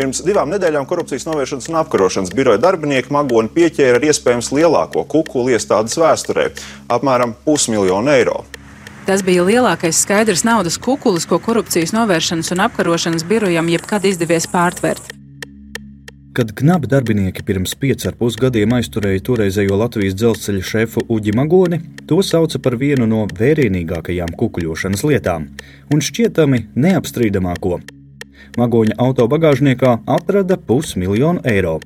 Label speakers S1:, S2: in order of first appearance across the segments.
S1: Pirms divām nedēļām korupcijas novēršanas un apkarošanas biroja darbinieki Magoni pieķēra ar iespējams lielāko kukulu iestādes vēsturē - apmēram pusmiljonu eiro.
S2: Tas bija lielākais skaidrs naudas kukulis, ko korupcijas novēršanas un apkarošanas birojam jebkad izdevies pārtvert.
S3: Kad knapi darbinieki pirms pieciem gadiem aizturēja toreizējo Latvijas dzelzceļa šefu Uģi Magoni, to sauca par vienu no vērienīgākajām kukuļošanas lietām un šķietami neapstrīdamāko. Magoņa autobagāžniekā atrada pusmiljonu eiro.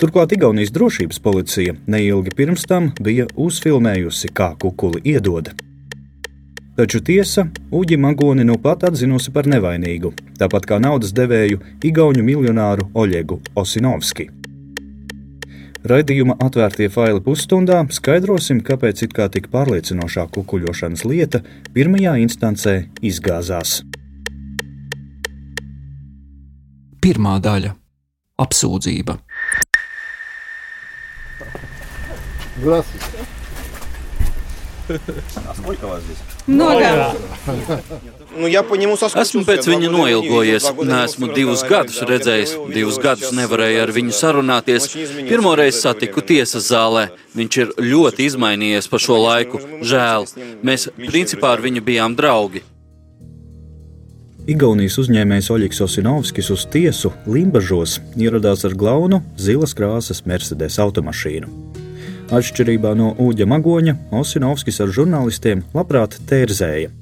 S3: Turklāt Igaunijas drošības policija neilgi pirms tam bija uzfilmējusi, kā kukuli iedod. Taču tiesa Uģi Magoni nu pat atzinusi par nevainīgu, tāpat kā naudas devēju Igaunu miljonāru Oļegu Osinovski. Raidījuma atvērtie faili pusstundā skaidrosim, kāpēc it kā tik pārliecinošā kukuļošanas lieta pirmajā instancē izgāzās.
S4: Pirmā daļa - apsūdzība.
S5: Esmu pēc viņa noilgojies. Esmu divus gadus redzējis, divus gadus nevarēju ar viņu sarunāties. Pirmoreiz satiku tiesas zālē. Viņš ir ļoti izmainījies pa šo laiku. Žēl. Mēs principā ar viņu bijām draugi.
S3: Igaunijas uzņēmējs Oļegs Osinovskis uz tiesu Limbažos ieradās ar glaunu zilas krāsas Mercedes automašīnu. Atšķirībā no Uģa Magoņa, Osinovskis ar žurnālistiem labprāt tērzēja.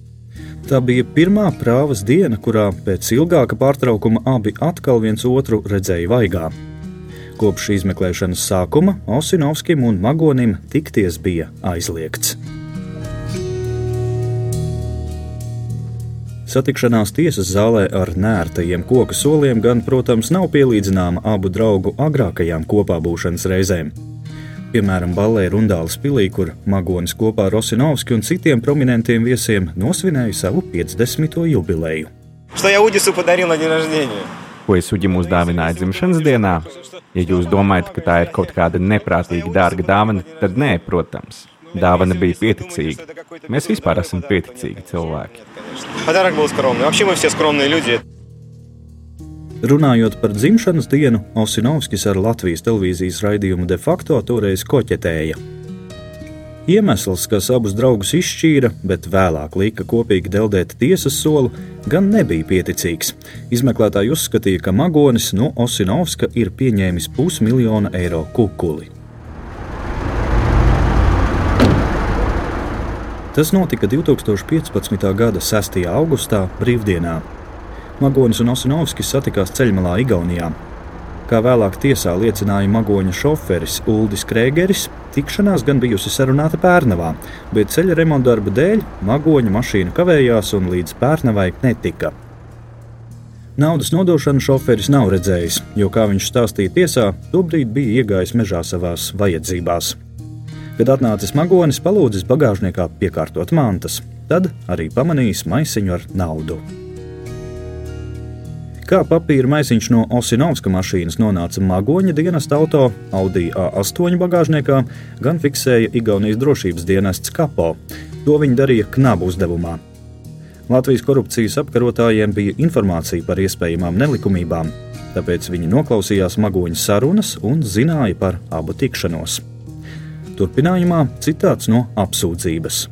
S3: Tā bija pirmā prāvas diena, kurā pēc ilgāka pārtraukuma abi atkal viens otru redzēja vaigā. Kopš izmeklēšanas sākuma Osinovskim un Magonim tikties bija aizliegts. Satikšanās tiesas zālē ar nērtajiem koku soliem gan, protams, nav pielīdzināma abu draugu agrākajām kopā būšanas reizēm. Piemēram, balē Rundāles pilī, kur Magonis kopā ar Rosinovski un citiem prominentiem viesiem nosvinēja savu 50. jubileju.
S6: Ko es Uģim uzdāvināju dzimšanas dienā? Ja jūs domājat, ka tā ir kaut kāda neprātīgi dārga dāvana, tad nē, protams. Dāvana bija pieticīga. Mēs vispār esam pieticīgi cilvēki.
S7: Подарок был скромный. Вообще мы все скромные люди.
S3: Runājot par dzimšanas dienu, Osinovskis ar Latvijas televīzijas raidījumu de facto toreiz koķetēja. Iemesls, kas abus draugus izšķīra, bet vēlāk lika kopīgi deldēt tiesas solu, gan nebija pieticīgs. Izmeklētāji uzskatīja, ka Magonis no Osinovska ir pieņēmis pusmiljona eiro kukuli. Tas notika 2015. gada 6. augustā, brīvdienā. Magonis un Osinovskis satikās ceļmalā Igaunijā. Kā vēlāk tiesā liecināja Magoņa šoferis Uldis Krēgeris, tikšanās gan bijusi sarunāta Pērnavā, bet ceļa remonta darba dēļ Magoņa mašīna kavējās un līdz Pērnavai netika. Naudas nodošanu šoferis nav redzējis, jo, kā viņš stāstīja tiesā, tobrīd bija iegājis mežā savās vajadzībās. Kad atnācis Magonis, palūdzis bagāžniekā piekārtot mantas, tad arī pamanījis maisiņu ar naudu. Kā papīra maisiņš no Osinovska mašīnas nonāca Magoņa dienesta auto Audi A8 bagāžniekā, gan fiksēja Igaunijas drošības dienests Kapo. To viņi darīja knabu uzdevumā. Latvijas korupcijas apkarotājiem bija informācija par iespējamām nelikumībām, tāpēc viņi noklausījās Magoņa sarunas un zināja par abu tikšanos. Turpinājumā citāts no apsūdzības.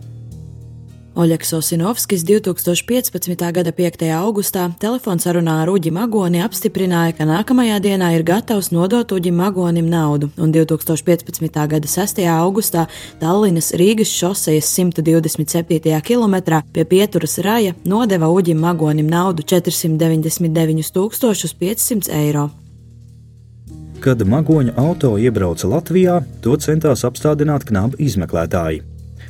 S8: Oļegs Osinovskis 2015. gada 5. augustā telefonsarunā ar Uģi Magoni apstiprināja, ka nākamajā dienā ir gatavs nodot Uģim Magonim naudu, un 2015. gada 6. augustā Tallinas Rīgas šosejas 127. km pie pieturas raja nodeva Uģim Magonim naudu 499 500 eiro.
S3: Kad magoņa auto iebrauca Latvijā, to centās apstādināt knabu izmeklētāji.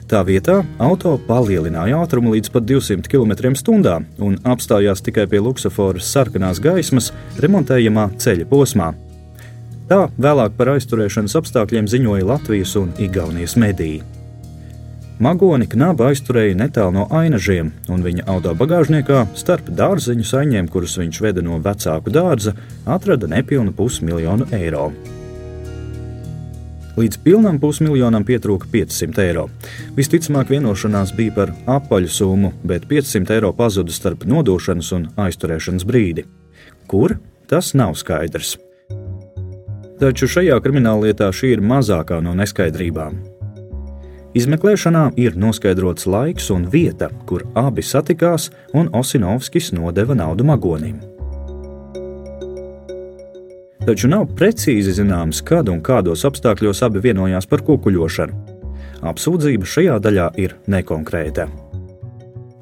S3: Tā vietā auto palielināja ātrumu līdz pat 200 km/h un apstājās tikai pie luksusforas sarkanās gaismas remontējamā ceļa posmā. Tā vēlāk par aizturēšanas apstākļiem ziņoja Latvijas un Igaunijas mediji. Magoni knaba aizturēja netālu no ainažiem, un viņa auto bagāžniekā starp dārzeņu saņēmumiem, kurus viņš veda no vecāku dārza, atrada nepilnu pusmiljonu eiro. Līdz pilnam pusmiljonam pietrūka 500 eiro. Visticamāk, vienošanās bija par apaļu summu, bet 500 eiro pazuda starp nodošanas un aizturēšanas brīdi. Kur? tas nav skaidrs. Taču šajā krimināllietā šī ir mazākā no neskaidrībām. Izmeklēšanā ir noskaidrots laiks un vieta, kur abi satikās, un Osinovskis nodeva naudu magonim. Taču nav precīzi zināms, kad un kādos apstākļos abi vienojās par kukuļošanu. Apsūdzība šajā daļā ir nekonkrēta.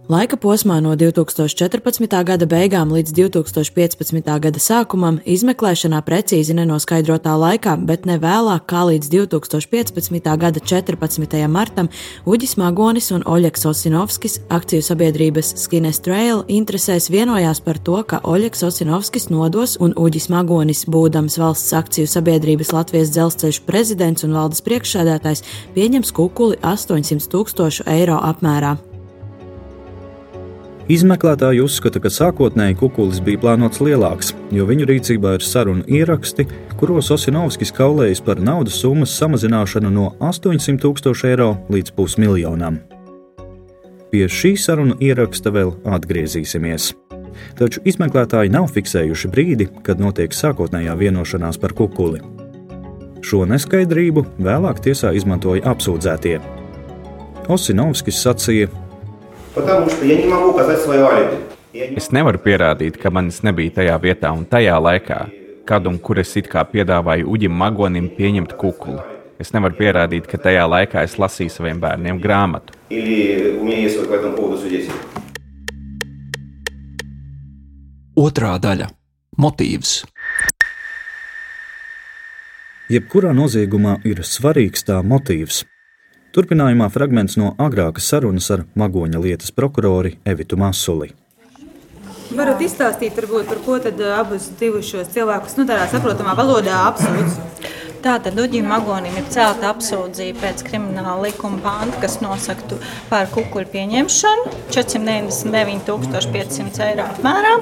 S8: Laika posmā no 2014. gada beigām līdz 2015. gada sākumam izmeklēšanā precīzi nenoskaidrotā laikā, bet ne vēlāk kā līdz 2015. gada 14. martam Uģis Magonis un Oļegs Osinovskis akciju sabiedrības Skines Trail interesēs vienojās par to, ka Oļegs Osinovskis nodos un Uģis Magonis, būdams valsts akciju sabiedrības Latvijas dzelzceļa prezidents un valdes priekšsēdētājs, pieņems kukuli 800 tūkstošu eiro apmērā.
S3: Izmeklētāji uzskata, ka sākotnēji kukulis bija plānots lielāks, jo viņu rīcībā ir sarunu ieraksti, kuros Osinovskis kaulējas par naudas summas samazināšanu no 800 tūkstošu eiro līdz pusmiljonam. Pie šī sarunu ieraksta vēl atgriezīsimies. Taču izmeklētāji nav fiksējuši brīdi, kad notiek sākotnējā vienošanās par kukuli. Šo neskaidrību vēlāk tiesā izmantoja apsūdzētie. Osinovskis sacīja,
S6: Es nevaru pierādīt, ka manis nebija tajā vietā un tajā laikā, kad un kur es it kā piedāvāju Uģim Magonim pieņemt kukuli. Es nevaru pierādīt, ka tajā laikā es lasīju saviem bērniem grāmatu.
S4: Otrā daļa - motīvs.
S3: Jebkurā noziegumā ir svarīgs tā motīvs. Turpinājumā fragments no agrākas sarunas ar Magoņa lietas prokurori Evitu Masuli.
S9: Varat izstāstīt, varbūt, par ko tad abus divus šos cilvēkus, nu, tādā saprotamā valodā apsūdz?
S10: Tātad Uģim Magonim ir celta apsūdzība pēc krimināla likuma pānta, kas nosaktu par kukuļu pieņemšanu 499 500 eiro apmērā.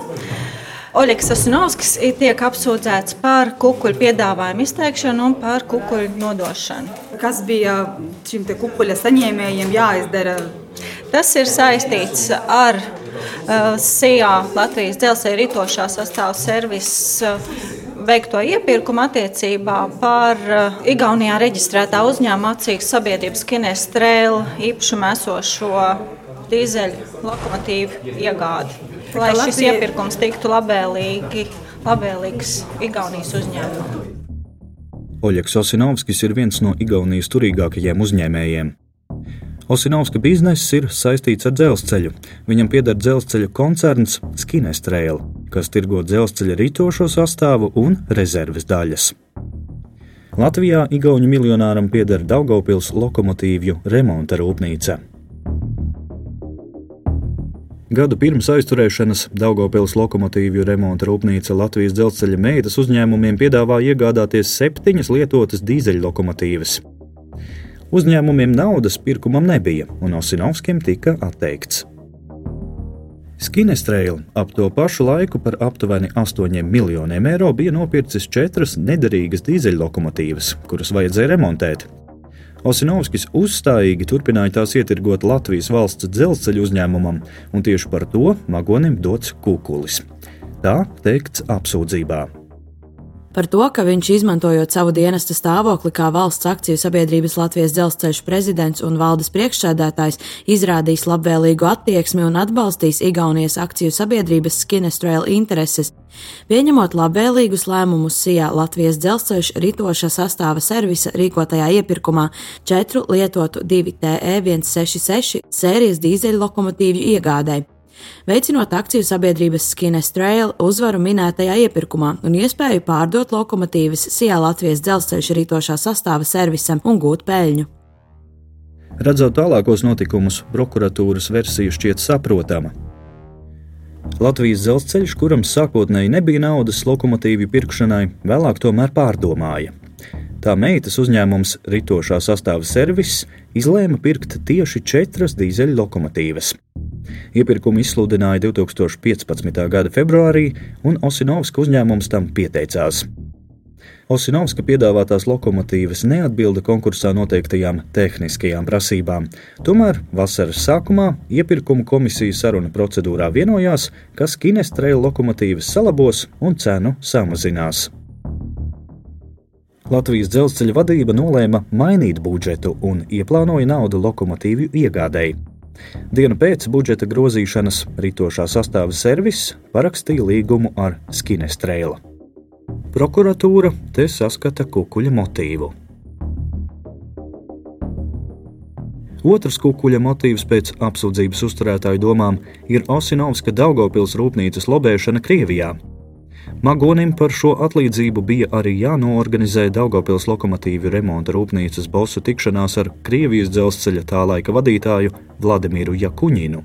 S10: Oļegs Osinovskis tiek apsūdzēts par kukuļu piedāvājumu izteikšanu un par kukuļu nodošanu.
S9: Kas bija šim kukuļa saņēmējiem jāizdara?
S10: Tas ir saistīts ar uh, SIA Latvijas dzelzceļa ritošā sastāvā servisa uh, veikto iepirkumu attiecībā par uh, Igaunijā reģistrētā uzņēmuma atcīgas sabiedrības Kinestrēla īpašumā esošo dīzeļu lokomotīvu iegādi lai šis iepirkums tiktu labēlīgi, labēlīgs Igaunijas uzņēmumam.
S3: Oļegs Osinovskis ir viens no Igaunijas turīgākajiem uzņēmējiem. Osinovska bizness ir saistīts ar dzelzceļu. Viņam pieder dzelzceļa koncerns Skinestrēl, kas tirgo dzelzceļa rītošo sastāvu un rezerves daļas. Latvijā Igaunijas miljonāram pieder Daugopils lokomotīvju remonta rūpnīca. Gadu pirms aizturēšanas Daugopils lokomotīvju remonta rūpnīca Latvijas dzelzceļa meitas uzņēmumiem piedāvāja iegādāties septiņas lietotas dīzeļlokomotīvas. Uzņēmumiem naudas pirkumam nebija, un Osinovskim tika atteikts. Skinestrēla ap to pašu laiku par aptuveni 8 miljoniem eiro bija nopircis četras nederīgas dīzeļlokomotīvas, kuras vajadzēja remontēt. Osinovskis uzstājīgi turpināja tās ietirgot Latvijas valsts dzelzceļa uzņēmumam, un tieši par to Magonim dots kukulis. Tā teikts apsūdzībā.
S8: Par to, ka viņš izmantojot savu dienesta stāvokli kā valsts akciju sabiedrības Latvijas dzelzceļa prezidents un valdes priekšsēdētājs, izrādīs labvēlīgu attieksmi un atbalstīs Igaunijas akciju sabiedrības Skinestrail intereses, Pieņemot labvēlīgus lēmumus Sijā Latvijas dzelzceļš ritoša sastāva servisa rīkotajā iepirkumā četru lietotu 2TE166 sērijas dīzeļu lokomotīvju iegādēji veicinot akciju sabiedrības Skines Trail uzvaru minētajā iepirkumā un iespēju pārdot lokomotīvas Sijā Latvijas dzelzceļa rītošā sastāva servisam un gūt peļņu.
S3: Redzot tālākos notikumus, prokuratūras versija šķiet saprotama. Latvijas dzelzceļš, kuram sākotnēji nebija naudas lokomotīvu pirkšanai, vēlāk tomēr pārdomāja. Tā meitas uzņēmums Ritošā sastāva servis izlēma pirkt tieši četras dīzeļu lokomotīvas. Iepirkumu izsludināja 2015. gada februārī, un Osinovska uzņēmums tam pieteicās. Osinovska piedāvātās lokomotīvas neatbilda konkursā noteiktajām tehniskajām prasībām. Tomēr vasaras sākumā iepirkuma komisija saruna procedūrā vienojās, ka Skinestrēla lokomotīvas salabos un cenu samazinās. Latvijas dzelzceļa vadība nolēma mainīt budžetu un ieplānoja naudu lokomotīvu iegādēji. Dienu pēc budžeta grozīšanas ritošā sastāva servis parakstīja līgumu ar Skinestrēlu. Prokuratūra te saskata kukuļa motīvu. Otrs kukuļa motīvs pēc apsūdzības uzturētāju domām ir Osinovska Daugopils rūpnīcas lobēšana Krievijā, Magonim par šo atlīdzību bija arī jānoorganizē Daugopils lokomotīvu remonta rūpnīcas bosu tikšanās ar Krievijas dzelzceļa tā laika vadītāju Vladimiru Jakuņinu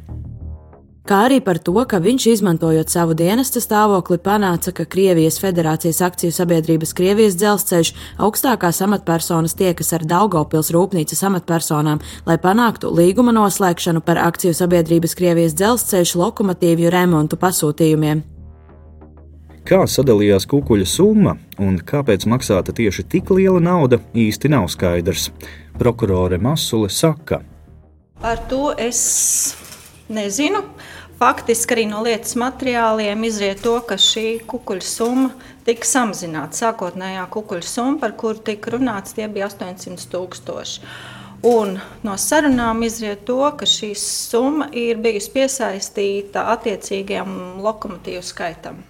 S8: kā arī par to, ka viņš, izmantojot savu dienesta stāvokli, panāca, ka Krievijas Federācijas akciju sabiedrības Krievijas dzelzceļš augstākās amatpersonas tiekas ar Daugopils rūpnīcas amatpersonām, lai panāktu līguma noslēgšanu par akciju sabiedrības Krievijas dzelzceļš lokomotīvju remontu pasūtījumiem.
S3: Kā sadalījās kukuļa summa un kāpēc maksāta tieši tik liela nauda, īsti nav skaidrs. Prokurore Masule saka,
S10: Par to es nezinu. Faktiski arī no lietas materiāliem izriet to, ka šī kukuļa summa tika samazināta. Sākotnējā kukuļa summa, par kuru tika runāts, bija 800 tūkstoši. Un no sarunām izriet to, ka šī summa ir bijusi piesaistīta attiecīgajam lokomotīvu skaitam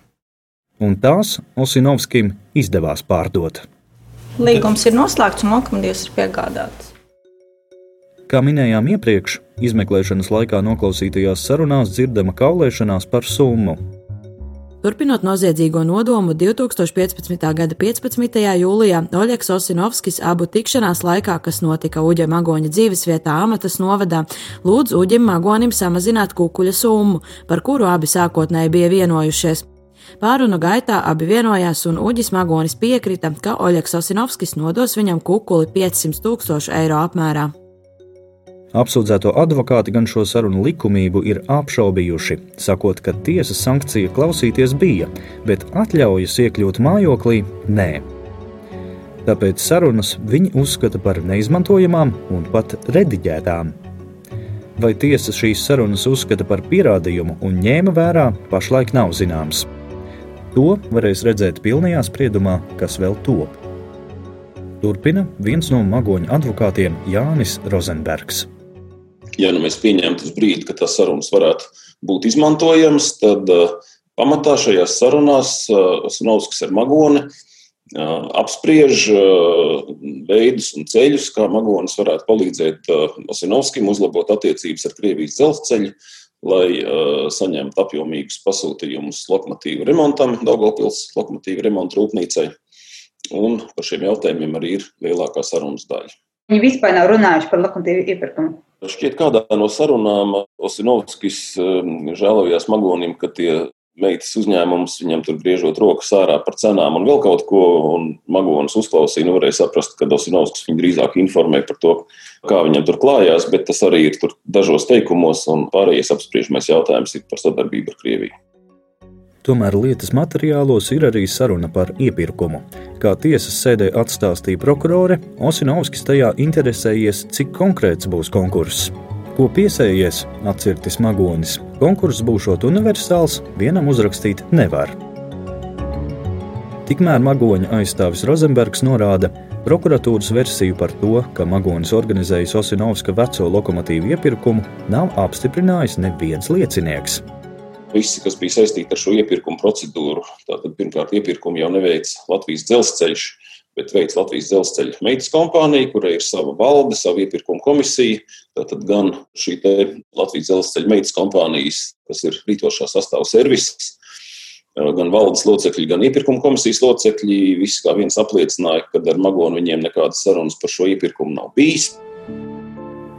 S3: un tās Osinovskim izdevās pārdot.
S10: Līgums ir noslēgts un lokomotīvs ir piegādāts.
S3: Kā minējām iepriekš, izmeklēšanas laikā noklausītajās sarunās dzirdama kaulēšanās par summu.
S8: Turpinot noziedzīgo nodomu, 2015. gada 15. jūlijā Oļegs Osinovskis abu tikšanās laikā, kas notika Uģa Magoņa dzīvesvietā Amatas novadā, lūdz Uģim Magonim samazināt kukuļa summu, par kuru abi sākotnēji bija vienojušies. Pārunu gaitā abi vienojās, un Uģis Magonis piekrita, ka Oļegs Osinovskis nodos viņam kukuli 500 tūkstošu eiro apmērā.
S3: Apsūdzēto advokāti gan šo sarunu likumību ir apšaubījuši, sakot, ka tiesas sankcija klausīties bija, bet atļaujas iekļūt mājoklī nē. Tāpēc sarunas viņi uzskata par neizmantojamām un pat rediģētām. Vai tiesa šīs sarunas uzskata par pierādījumu un ņēma vērā, pašlaik nav zināms. To varēs redzēt pilnajā spriedumā, kas vēl top. Turpina viens no magoņu advokātiem Jānis Rozenbergs.
S11: Ja nu mēs pieņemtu uz brīdi, ka tas sarunas varētu būt izmantojams, tad uh, pamatā šajās sarunās uh, Snovskis ar Magoni uh, apspriež veidus un ceļus, kā Magonis varētu palīdzēt Osinovskim uzlabot attiecības ar Krievijas dzelzceļu, lai uh, saņemtu apjomīgus pasūtījumus lokomotīvu remontam, Daugopils lokomotīvu remontu rūpnīcai. Un par šiem jautājumiem arī ir lielākā sarunas daļa.
S12: Viņi vispār nav runājuši par lokomotīvu iepirkumu.
S11: Šķiet, kādā no sarunām Osinovskis žēlojās Magonim, ka tie meitas uzņēmums, viņam tur griežot rokas ārā par cenām un vēl kaut ko, un Magonis uzklausīja, nu varēja saprast, ka Dosinovskis viņu drīzāk informē par to, kā viņam tur klājās, bet tas arī ir tur dažos teikumos, un pārējais apspriežamais jautājums ir par sadarbību ar Krieviju.
S3: Tomēr lietas materiālos ir arī saruna par iepirkumu. Kā tiesas sēdē atstāstīja prokurore, Osinovskis tajā interesējies, cik konkrēts būs konkurss. Ko piesējies, atcirtis magonis. Konkurss būšot universāls, vienam uzrakstīt nevar. Tikmēr magoņa aizstāvis Rozenbergs norāda, prokuratūras versiju par to, ka magonis organizējis Osinovska veco lokomotīvu iepirkumu, nav apstiprinājis neviens liecinieks.
S11: Visi, kas bija saistīti ar šo iepirkumu procedūru, tātad pirmkārt iepirkumu jau neveica Latvijas dzelzceļš, bet veids Latvijas dzelzceļa meitas kompānija, kurai ir sava valde, sava iepirkuma komisija. Tātad gan šī Latvijas dzelzceļa meitas kompānijas, kas ir rītošā sastāvā servis, gan valdes locekļi, gan iepirkuma komisijas locekļi, visi kā viens apliecināja, ka ar Magonu viņiem nekādas sarunas par šo iepirkumu nav bijis.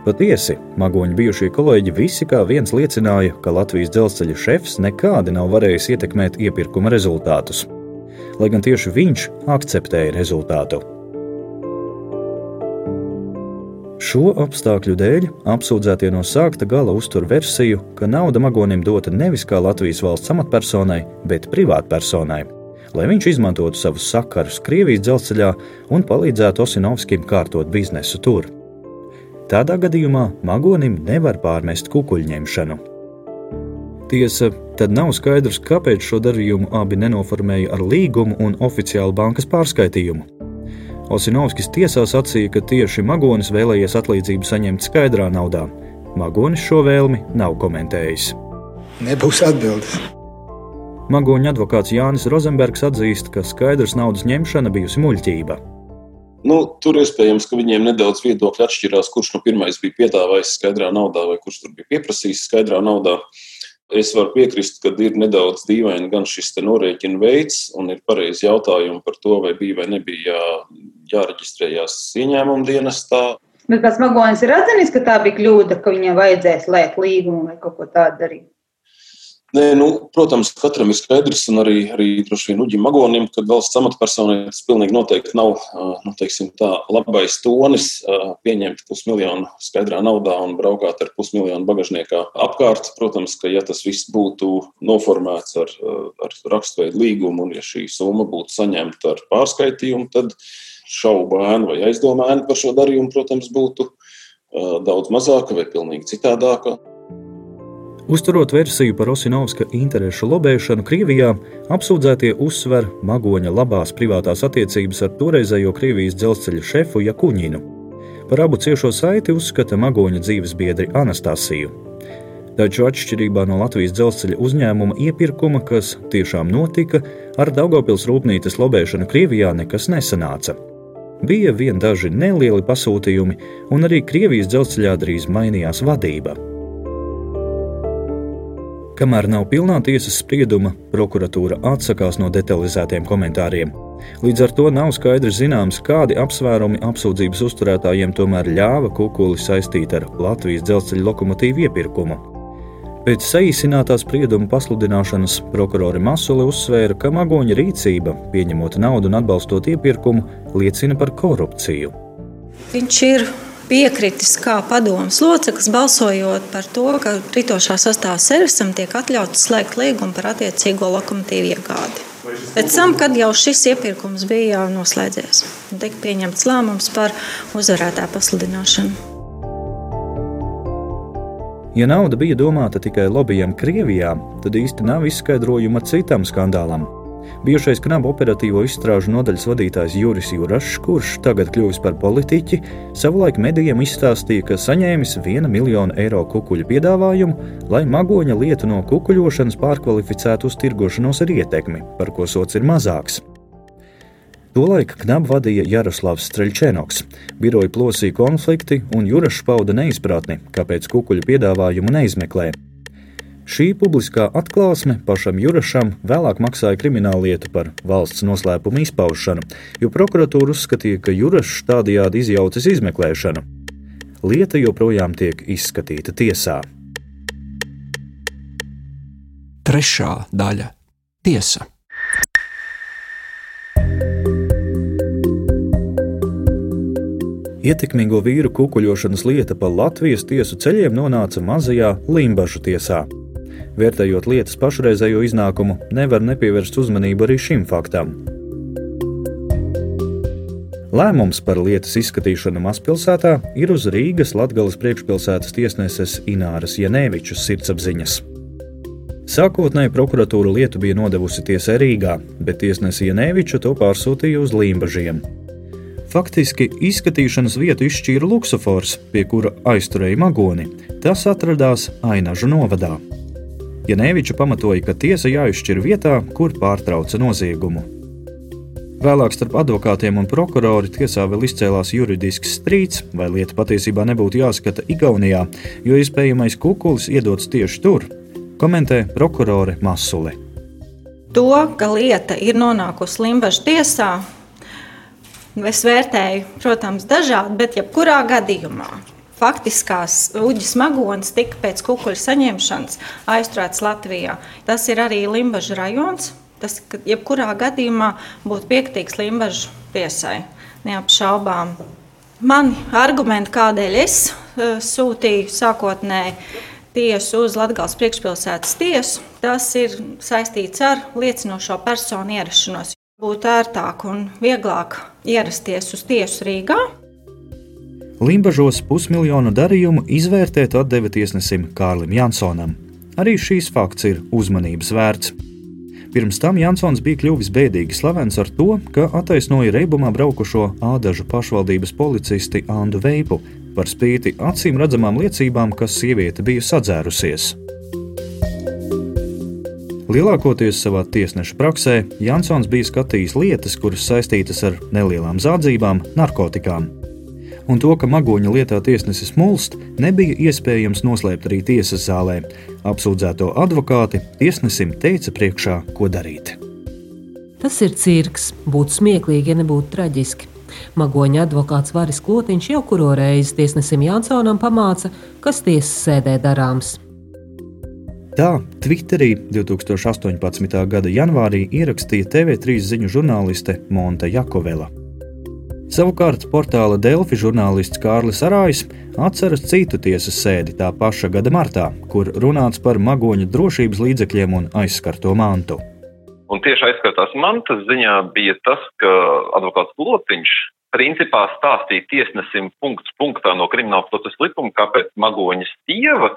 S3: Patiesi, magoņu bijušie kolēģi visi kā viens liecināja, ka Latvijas dzelzceļa šefs nekādi nav varējis ietekmēt iepirkuma rezultātus lai gan tieši viņš akceptēja rezultātu. Šo apstākļu dēļ apsūdzētie no sākta gala uztur versiju, ka nauda magonim dota nevis kā Latvijas valsts amatpersonai, bet privātpersonai. lai viņš izmantotu savus sakarus Krievijas dzelzceļā un palīdzētu Osinovskim kārtot biznesu tur. Tādā gadījumā Magonim nevar pārmest kukuļņemšanu. Tiesa, tad nav skaidrs, kāpēc šo darījumu abi nenoformēja ar līgumu un oficiālu bankas pārskaitījumu. Osinovskis tiesā sacīja, ka tieši Magonis vēlējies atlīdzību saņemt skaidrā naudā. Magonis šo vēlmi nav komentējis.
S13: Nebūs atbildes.
S3: Magoņa advokāts Jānis Rozenbergs atzīst, ka skaidrs naudas ņemšana bijusi muļķība.
S11: Nu, tur iespējams, ka viņiem nedaudz viedokļi atšķirās, kurš no pirmais bija piedāvājis skaidrā naudā vai kurš tur bija pieprasījis skaidrā naudā. Es varu piekrist, ka ir nedaudz dīvaini gan šis norēķina veids, un ir pareizi jautājumi par to, vai bija vai nebija jā, jāreģistrējās ieņēmuma dienestā.
S12: Bet pats Magonis ir atzinis, ka tā bija kļūda, ka viņam vajadzēs slēgt līgumu vai kaut ko tādu darīt.
S11: Nē, nu, protams, katram ir skaidrs, un arī, arī droši vien Uģim Magonim, ka valsts amatpersonai tas pilnīgi noteikti nav nu, teiksim, tā, labais tonis pieņemt pusmiljonu skaidrā naudā un braukāt ar pusmiljonu bagažniekā apkārt. Protams, ka ja tas viss būtu noformēts ar, ar rakstveidu līgumu, un ja šī summa būtu saņemta ar pārskaitījumu, tad šaubu ēnu vai aizdomu ēnu par šo darījumu, protams, būtu daudz mazāka vai pilnīgi citādāka.
S3: Uzturot versiju par Osinovska interešu lobēšanu Krievijā, apsūdzētie uzsver Magoņa labās privātās attiecības ar toreizējo Krievijas dzelzceļa šefu Jakuņinu. Par abu ciešo saiti uzskata Magoņa dzīves biedri Anastasiju. Taču atšķirībā no Latvijas dzelzceļa uzņēmuma iepirkuma, kas tiešām notika, ar Daugopils rūpnīcas lobēšanu Krievijā nekas nesanāca. Bija vien daži nelieli pasūtījumi, un arī Krievijas dzelzceļā drīz mainījās vadība. Kamēr nav pilnā tiesas sprieduma, prokuratūra atsakās no detalizētiem komentāriem. Līdz ar to nav skaidri zināms, kādi apsvērumi apsūdzības uzturētājiem tomēr ļāva kukuli saistīt ar Latvijas dzelzceļa lokomotīvu iepirkumu. Pēc saīsinātā sprieduma pasludināšanas prokurori Masuli uzsvēra, ka magoņa rīcība, pieņemot naudu un atbalstot iepirkumu, liecina par korupciju.
S10: Viņš ir piekritis kā padomus loceklis, balsojot par to, ka ritošā sastāvā servisam tiek atļauts slēgt līgumu par attiecīgo lokomotīvu iegādi. Pēc tam, kad jau šis iepirkums bija noslēdzies, tika pieņemts lēmums par uzvarētāju pasludināšanu.
S3: Ja nauda bija domāta tikai lobbyam Krievijā, tad īsti nav izskaidrojuma citam skandālam, Bijušais knabu operatīvo izstrāžu nodaļas vadītājs Juris Jurašs, kurš tagad kļuvis par politiķi, savulaik medijiem izstāstīja, ka saņēmis 1 miljonu eiro kukuļu piedāvājumu, lai magoņa lietu no kukuļošanas pārkvalificētu uz tirgošanos ar ietekmi, par ko sots ir mazāks. Tolaik knabu vadīja Jaroslavs Streļčēnoks. Biroja plosīja konflikti, un Jurašs pauda neizpratni, kāpēc kukuļu piedāvājumu neizmeklē. Šī publiskā atklāsme pašam Jurašam vēlāk maksāja kriminālu lietu par valsts noslēpumu izpaušanu, jo prokuratūra uzskatīja, ka Jurašs tādajādi izjaucis izmeklēšanu. Lieta joprojām tiek izskatīta tiesā.
S4: Trešā daļa - tiesa.
S3: Ietekmīgo vīru kukuļošanas lieta pa Latvijas tiesu ceļiem nonāca mazajā Limbažu tiesā. Vērtējot lietas pašreizējo iznākumu, nevar nepievērst uzmanību arī šim faktam. Lēmums par lietas izskatīšanu mazpilsētā ir uz Rīgas Latvijas priekšpilsētas tiesneses Ināras Janēvičas sirdsapziņas. Sākotnēji prokuratūra lietu bija nodevusi tiesai Rīgā, bet tiesnese Janēviča to pārsūtīja uz Līmbažiem. Faktiski izskatīšanas vietu izšķīra luksofors, pie kura aizturēja magoni. Tas atradās Ainažu novadā. Janēviča pamatoja, ka tiesa jāizšķir vietā, kur pārtrauca noziegumu. Vēlāk starp advokātiem un prokuroru tiesā vēl izcēlās juridisks strīds, vai lieta patiesībā nebūtu jāskata Igaunijā, jo iespējamais kukulis iedots tieši tur, komentē prokurore Masuli.
S10: To, ka lieta ir nonākusi Limbaģa tiesā, es vērtēju, protams, dažādi, bet jebkurā gadījumā faktiskās uģis magonis tika pēc kukuļu saņemšanas aizturēts Latvijā. Tas ir arī Limbaģa rajons. Tas, jebkurā gadījumā, būtu piekritīgs Limbaģa tiesai. Neapšaubām. Mani argumenti, kādēļ es uh, sūtīju sākotnēji, tiesu uz Latvijas priekšpilsētas tiesu. Tas ir saistīts ar liecinošo personu ierašanos. Būtu ērtāk un vieglāk ierasties uz tiesu Rīgā.
S3: Limbažos pusmiljonu darījumu izvērtēt atdeva tiesnesim Kārlim Jansonam. Arī šīs fakts ir uzmanības vērts. Pirms tam Jansons bija kļuvis bēdīgi slavens ar to, ka attaisnoja reibumā braukušo ādažu pašvaldības policisti Andu Veipu par spīti acīm redzamām liecībām, ka sieviete bija sadzērusies. Lielākoties savā tiesneša praksē Jansons bija skatījis lietas, kuras saistītas ar nelielām zādzībām, narkotikām un to, ka magoņa lietā tiesnesis mulst, nebija iespējams noslēpt arī tiesas zālē. Apsūdzēto advokāti tiesnesim teica priekšā, ko darīt.
S14: Tas ir cirks, būtu smieklīgi, ja nebūtu traģiski. Magoņa advokāts Varis Klotiņš jau kuro reizi tiesnesim Jansonam pamāca, kas tiesas sēdē darāms.
S3: Tā Twitterī 2018. gada janvārī ierakstīja TV3 ziņu žurnāliste Monta Jakovela. Savukārt portāla Delfi žurnālists Kārlis Arājs atceras citu tiesas sēdi tā paša gada martā, kur runāts par magoņu drošības līdzekļiem un aizskarto mantu.
S15: Un tieši aizskartās mantas ziņā bija tas, ka advokāts Lotiņš principā stāstīja tiesnesim punkts punktā no krimināla procesa likuma, kāpēc magoņas tieva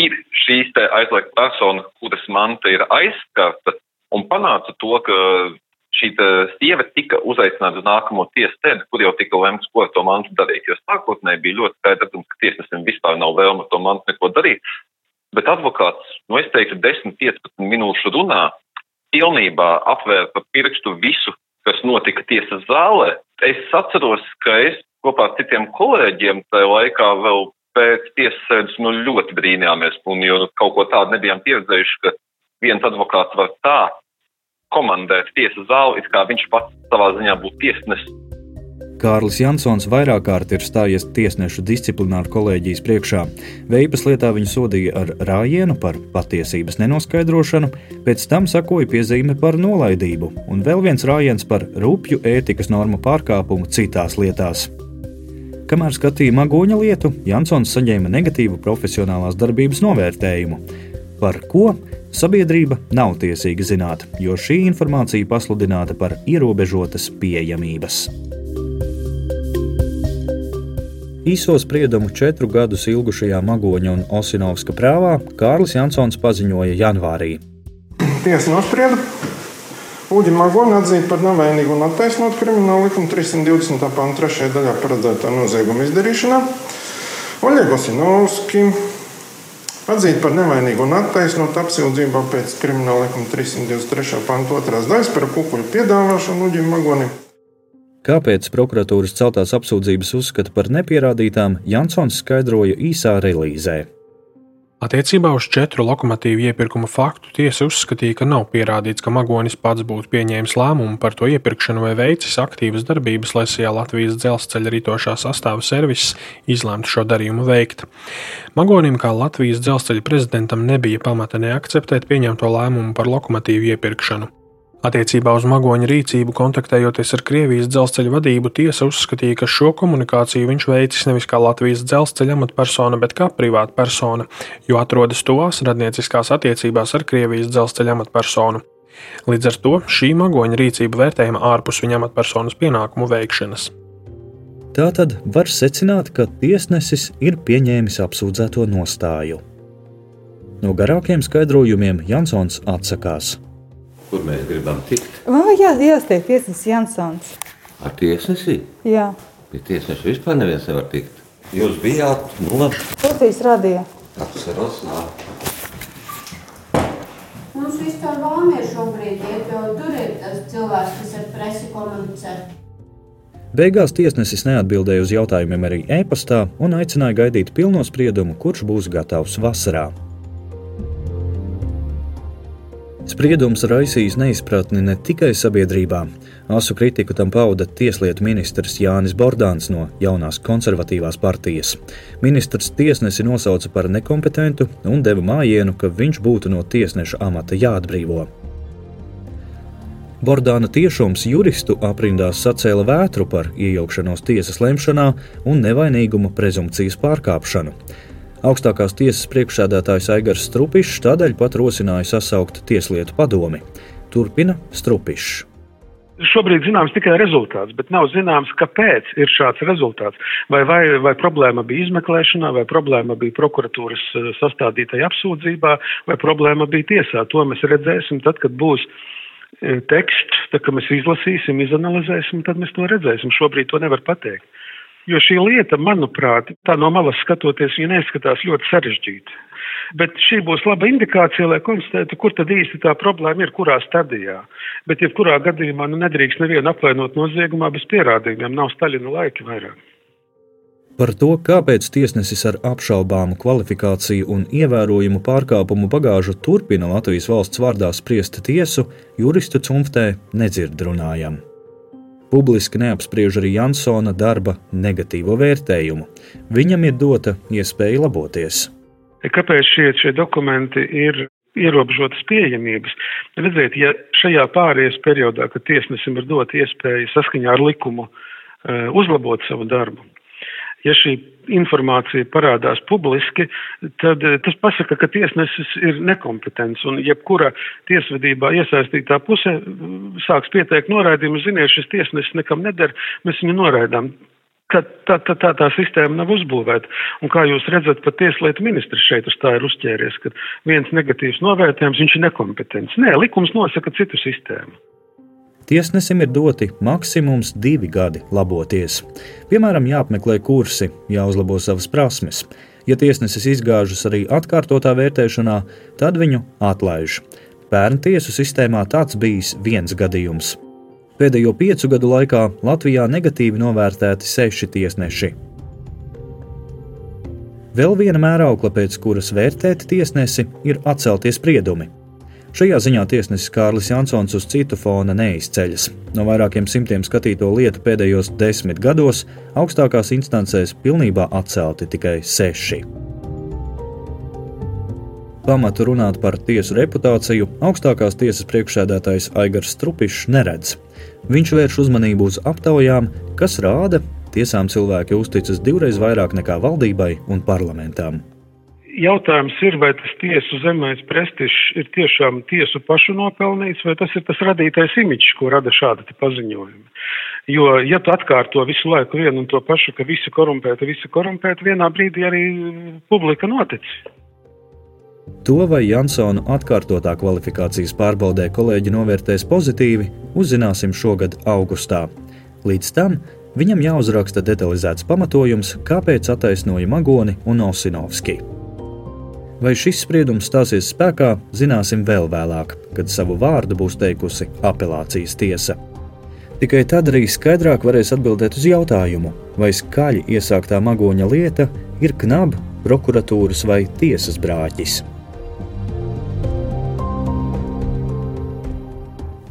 S15: ir šīs aizliegta persona, kuras manta ir aizskarta, un panāca to, ka šī sieva tika uzaicināta uz nākamo tiesu sēdi, kur jau tika lemts, ko ar to mantu darīt. Jo sākotnēji bija ļoti skaidrs, ka tiesnesim vispār nav vēlme ar to mantu neko darīt. Bet advokāts, nu es teiktu, 10-15 minūšu runā pilnībā apvēra pa pirkstu visu, kas notika tiesas zālē. Es atceros, ka es kopā ar citiem kolēģiem tajā laikā vēl pēc tiesas sēdes nu, ļoti brīnījāmies, un jo kaut ko tādu nebijām pieredzējuši, ka viens advokāts var tā komandēt tiesas zāli, it kā viņš pats savā ziņā būtu tiesnesis.
S3: Kārlis Jansons vairāk kārt ir stājies tiesnešu disciplināru kolēģijas priekšā. Veipas lietā viņu sodīja ar rājienu par patiesības nenoskaidrošanu, pēc tam sakoja piezīme par nolaidību, un vēl viens rājiens par rupju ētikas normu pārkāpumu citās lietās. Kamēr skatīja magoņa lietu, Jansons saņēma negatīvu profesionālās darbības novērtējumu. Par ko Sabiedrība nav tiesīga zināt, jo šī informācija pasludināta par ierobežotas pieejamības. Īso spriedumu četru gadus ilgušajā Magoņa un Osinovska prāvā Kārlis Jansons paziņoja janvārī.
S16: Tiesa nosprieda Uģi Magoni atzīt par nevainīgu un attaisnot krimināla likuma 320. pānta 3. daļā paredzētā nozieguma izdarīšanā. Oļegu Osinovski Atzīt par nevainīgu un attaisnot apsūdzībā pēc krimināla likuma 323. panta 2. daļas par kukuļu piedāvāšanu Uģim Magonim.
S3: Kāpēc prokuratūras celtās apsūdzības uzskata par nepierādītām, Jansons skaidroja īsā relīzē.
S17: Attiecībā uz četru lokomotīvu iepirkuma faktu tiesa uzskatīja, ka nav pierādīts, ka Magonis pats būtu pieņēmis lēmumu par to iepirkšanu vai veicis aktīvas darbības, lai SIA Latvijas dzelzceļa ritošā sastāva serviss izlemtu šo darījumu veikt. Magonim kā Latvijas dzelzceļa prezidentam nebija pamata neakceptēt pieņemto lēmumu par lokomotīvu iepirkšanu. Attiecībā uz magoņa rīcību, kontaktējoties ar Krievijas dzelzceļa vadību, tiesa uzskatīja, ka šo komunikāciju viņš veicis nevis kā Latvijas dzelzceļa amatpersona, bet kā privāta persona, jo atrodas tuvās radnieciskās attiecībās ar Krievijas dzelzceļa amatpersonu. Līdz ar to šī magoņa rīcība vērtējama ārpus viņa amatpersonas pienākumu veikšanas.
S3: Tā tad var secināt, ka tiesnesis ir pieņēmis apsūdzēto nostāju. No garākiem skaidrojumiem Jansons atsakās
S18: kur mēs gribam tikt.
S9: O, jā, jāstie tiesnesis Jansons.
S18: Ar tiesnesi?
S9: Jā.
S18: Pie tiesneša vispār neviens nevar tikt. Jūs bijāt, nu labi.
S9: Latvijas radija.
S18: Atceros, labi.
S19: Mums vispār vēlamies šobrīd iet, jo tur ir tas cilvēks, kas ar presi komunicē.
S3: Beigās tiesnesis neatbildēja uz jautājumiem arī e-pastā un aicināja gaidīt pilno spriedumu, kurš būs gatavs vasarā. Spriedums raisīs neizpratni ne tikai sabiedrībā. Asu kritiku tam pauda tieslietu ministrs Jānis Bordāns no jaunās konservatīvās partijas. Ministrs tiesnesi nosauca par nekompetentu un deva mājienu, ka viņš būtu no tiesneša amata jāatbrīvo. Bordāna tiešums juristu aprindās sacēla vētru par iejaukšanos tiesas lemšanā un nevainīguma prezumpcijas pārkāpšanu. Augstākās tiesas priekšsēdētājs Aigars Strupišs tādēļ pat rosināja sasaukt Tieslietu padomi. Turpina Strupišs.
S20: Šobrīd zināms tikai rezultāts, bet nav zināms, kāpēc ir šāds rezultāts. Vai, vai, vai problēma bija izmeklēšanā, vai problēma bija prokuratūras eh, sastādītajā apsūdzībā, vai problēma bija tiesā. To mēs redzēsim tad, kad būs eh, teksts, tad, kad mēs izlasīsim, izanalizēsim, tad mēs to redzēsim. Šobrīd to nevar pateikt. Jo šī lieta, manuprāt, tā no malas skatoties, viņa neizskatās ļoti sarežģīta. Bet šī būs laba indikācija, lai konstatētu, kur tad īsti tā problēma ir, kurā stadijā. Bet, ja kurā gadījumā nu, nedrīkst nevienu apvainot noziegumā bez pierādījumiem, nav Staļina laika vairāk.
S3: Par to, kāpēc tiesnesis ar apšaubāmu kvalifikāciju un ievērojumu pārkāpumu bagāžu turpina Latvijas valsts vārdā spriest tiesu, juristu cumftē nedzird runājam. Publiski neapspriež arī Jansona darba negatīvo vērtējumu. Viņam ir dota iespēja laboties.
S20: Kāpēc šie, šie dokumenti ir ierobežotas pieejamības? Redziet, ja šajā pārējais periodā, kad tiesnesim ir dota iespēja saskaņā ar likumu eh, uzlabot savu darbu, ja šī informācija parādās publiski, tad eh, tas pasaka, ka tiesnesis ir nekompetents un jebkura tiesvedībā iesaistītā puse mm, sāks pieteikt noraidījumu, ziniet, šis tiesnesis nekam neder, mēs viņu noraidām ka tā, tā, tā, tā sistēma nav uzbūvēta. Un kā jūs redzat, pat tieslietu ministrs šeit uz tā ir uzķēries, ka viens negatīvs novērtējums viņš ir nekompetents. Nē, likums nosaka citu sistēmu.
S3: Tiesnesim ir doti maksimums divi gadi laboties. Piemēram, jāapmeklē kursi, jāuzlabo savas prasmes. Ja tiesnesis izgāžas arī atkārtotā vērtēšanā, tad viņu atlaiž. Pērn tiesu sistēmā tāds bijis viens gadījums. Pēdējo piecu gadu laikā Latvijā negatīvi novērtēti seši tiesneši. Vēl viena mēraukla, pēc kuras vērtēt tiesnesi, ir atceltie spriedumi. Šajā ziņā tiesnesis Kārlis Jansons uz citu fona neizceļas. No vairākiem simtiem skatīto lietu pēdējos desmit gados augstākās instancēs pilnībā atcelti tikai seši. Pamatu runāt par tiesu reputāciju augstākās tiesas priekšsēdētājs Aigars Strupišs neredz. Viņš vērš uzmanību uz aptaujām, kas rāda, tiesām cilvēki uzticas divreiz vairāk nekā valdībai un parlamentām.
S20: Jautājums ir, vai tas tiesu zemēs prestižs ir tiešām tiesu pašu nopelnīts, vai tas ir tas radītais imičs, ko rada šādi paziņojumi. Jo, ja tu atkārto visu laiku vienu un to pašu, ka visi korumpēti, visi korumpēti, vienā brīdī arī publika noticis.
S3: To, vai Jansonu atkārtotā kvalifikācijas pārbaudē kolēģi novērtēs pozitīvi, uzzināsim šogad augustā. Līdz tam viņam jāuzraksta detalizēts pamatojums, kāpēc attaisnoja Magoni un Osinovski. Vai šis spriedums stāsies spēkā, zināsim vēl vēlāk, kad savu vārdu būs teikusi apelācijas tiesa. Tikai tad arī skaidrāk varēs atbildēt uz jautājumu, vai skaļi iesāktā magoņa lieta ir knaba, prokuratūras vai tiesas brāķis.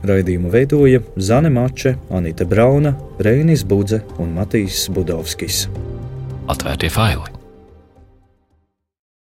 S3: Raidījumu veidoja Zane Mače, Anita Brauna, Reinis Budze un Matīs Budovskis.
S4: Atvērtie faili!